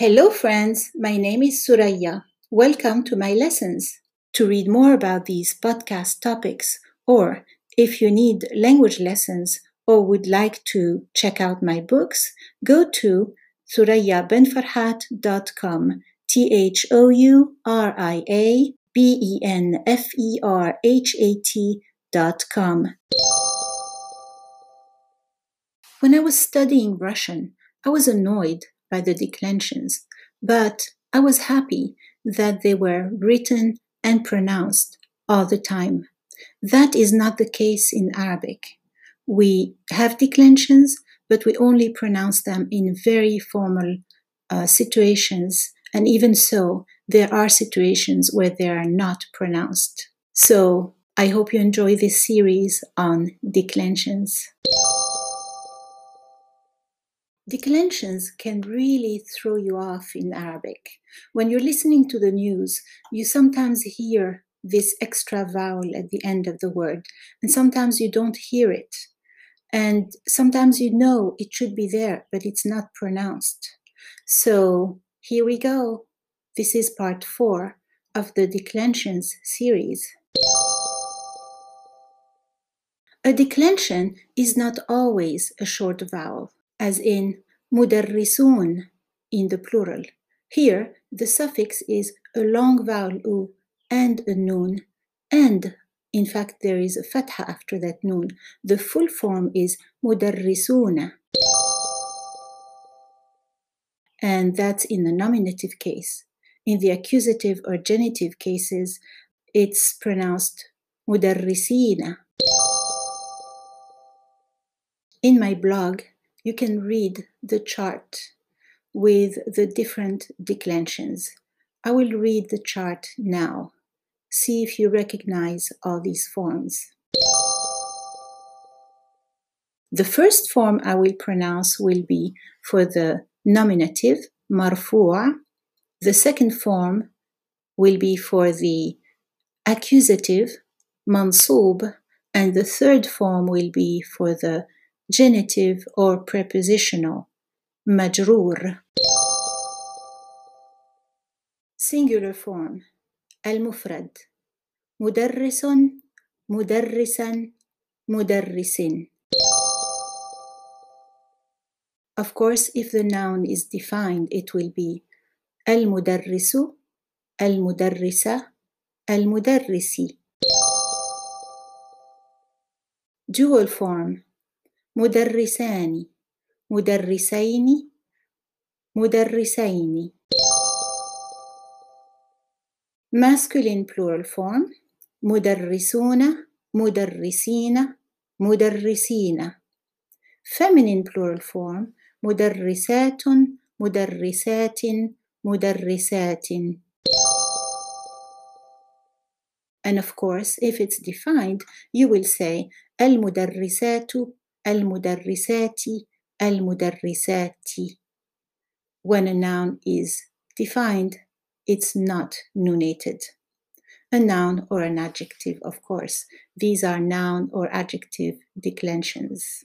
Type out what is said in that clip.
Hello, friends. My name is Thouria. Welcome to my lessons. To read more about these podcast topics, or if you need language lessons or would like to check out my books, go to thouria-benferhat.com. T H O U R I A B E N F E R H A T dot com. When I was studying Russian, I was annoyed by the declensions, but I was happy that they were written and pronounced all the time. That is not the case in Arabic. We have declensions, but we only pronounce them in very formal uh, situations. And even so, there are situations where they are not pronounced. So I hope you enjoy this series on declensions. Declensions can really throw you off in Arabic. When you're listening to the news, you sometimes hear this extra vowel at the end of the word, and sometimes you don't hear it. And sometimes you know it should be there, but it's not pronounced. So here we go. This is part four of the declensions series. A declension is not always a short vowel as in mudarrisun in the plural. Here, the suffix is a long vowel u and a nun, and in fact, there is a fatha after that nun. The full form is mudarrisuna. And that's in the nominative case. In the accusative or genitive cases, it's pronounced mudarrisina. In my blog, you can read the chart with the different declensions. I will read the chart now. See if you recognize all these forms. The first form I will pronounce will be for the nominative, marfu'a. The second form will be for the accusative, mansub. And the third form will be for the genitive or prepositional مجرور singular form المفرد مدرس مدرسا مدرس Of course, if the noun is defined, it will be المدرس المدرسة المدرس Dual form مدرسان مدرسين مدرسين masculine plural form مدرسون مدرسين مدرسين feminine plural form مدرسات مدرسات مدرسات And of course, if it's defined, you will say المدرسات المدرسات المدرسات when a noun is defined it's not nunated a noun or an adjective of course these are noun or adjective declensions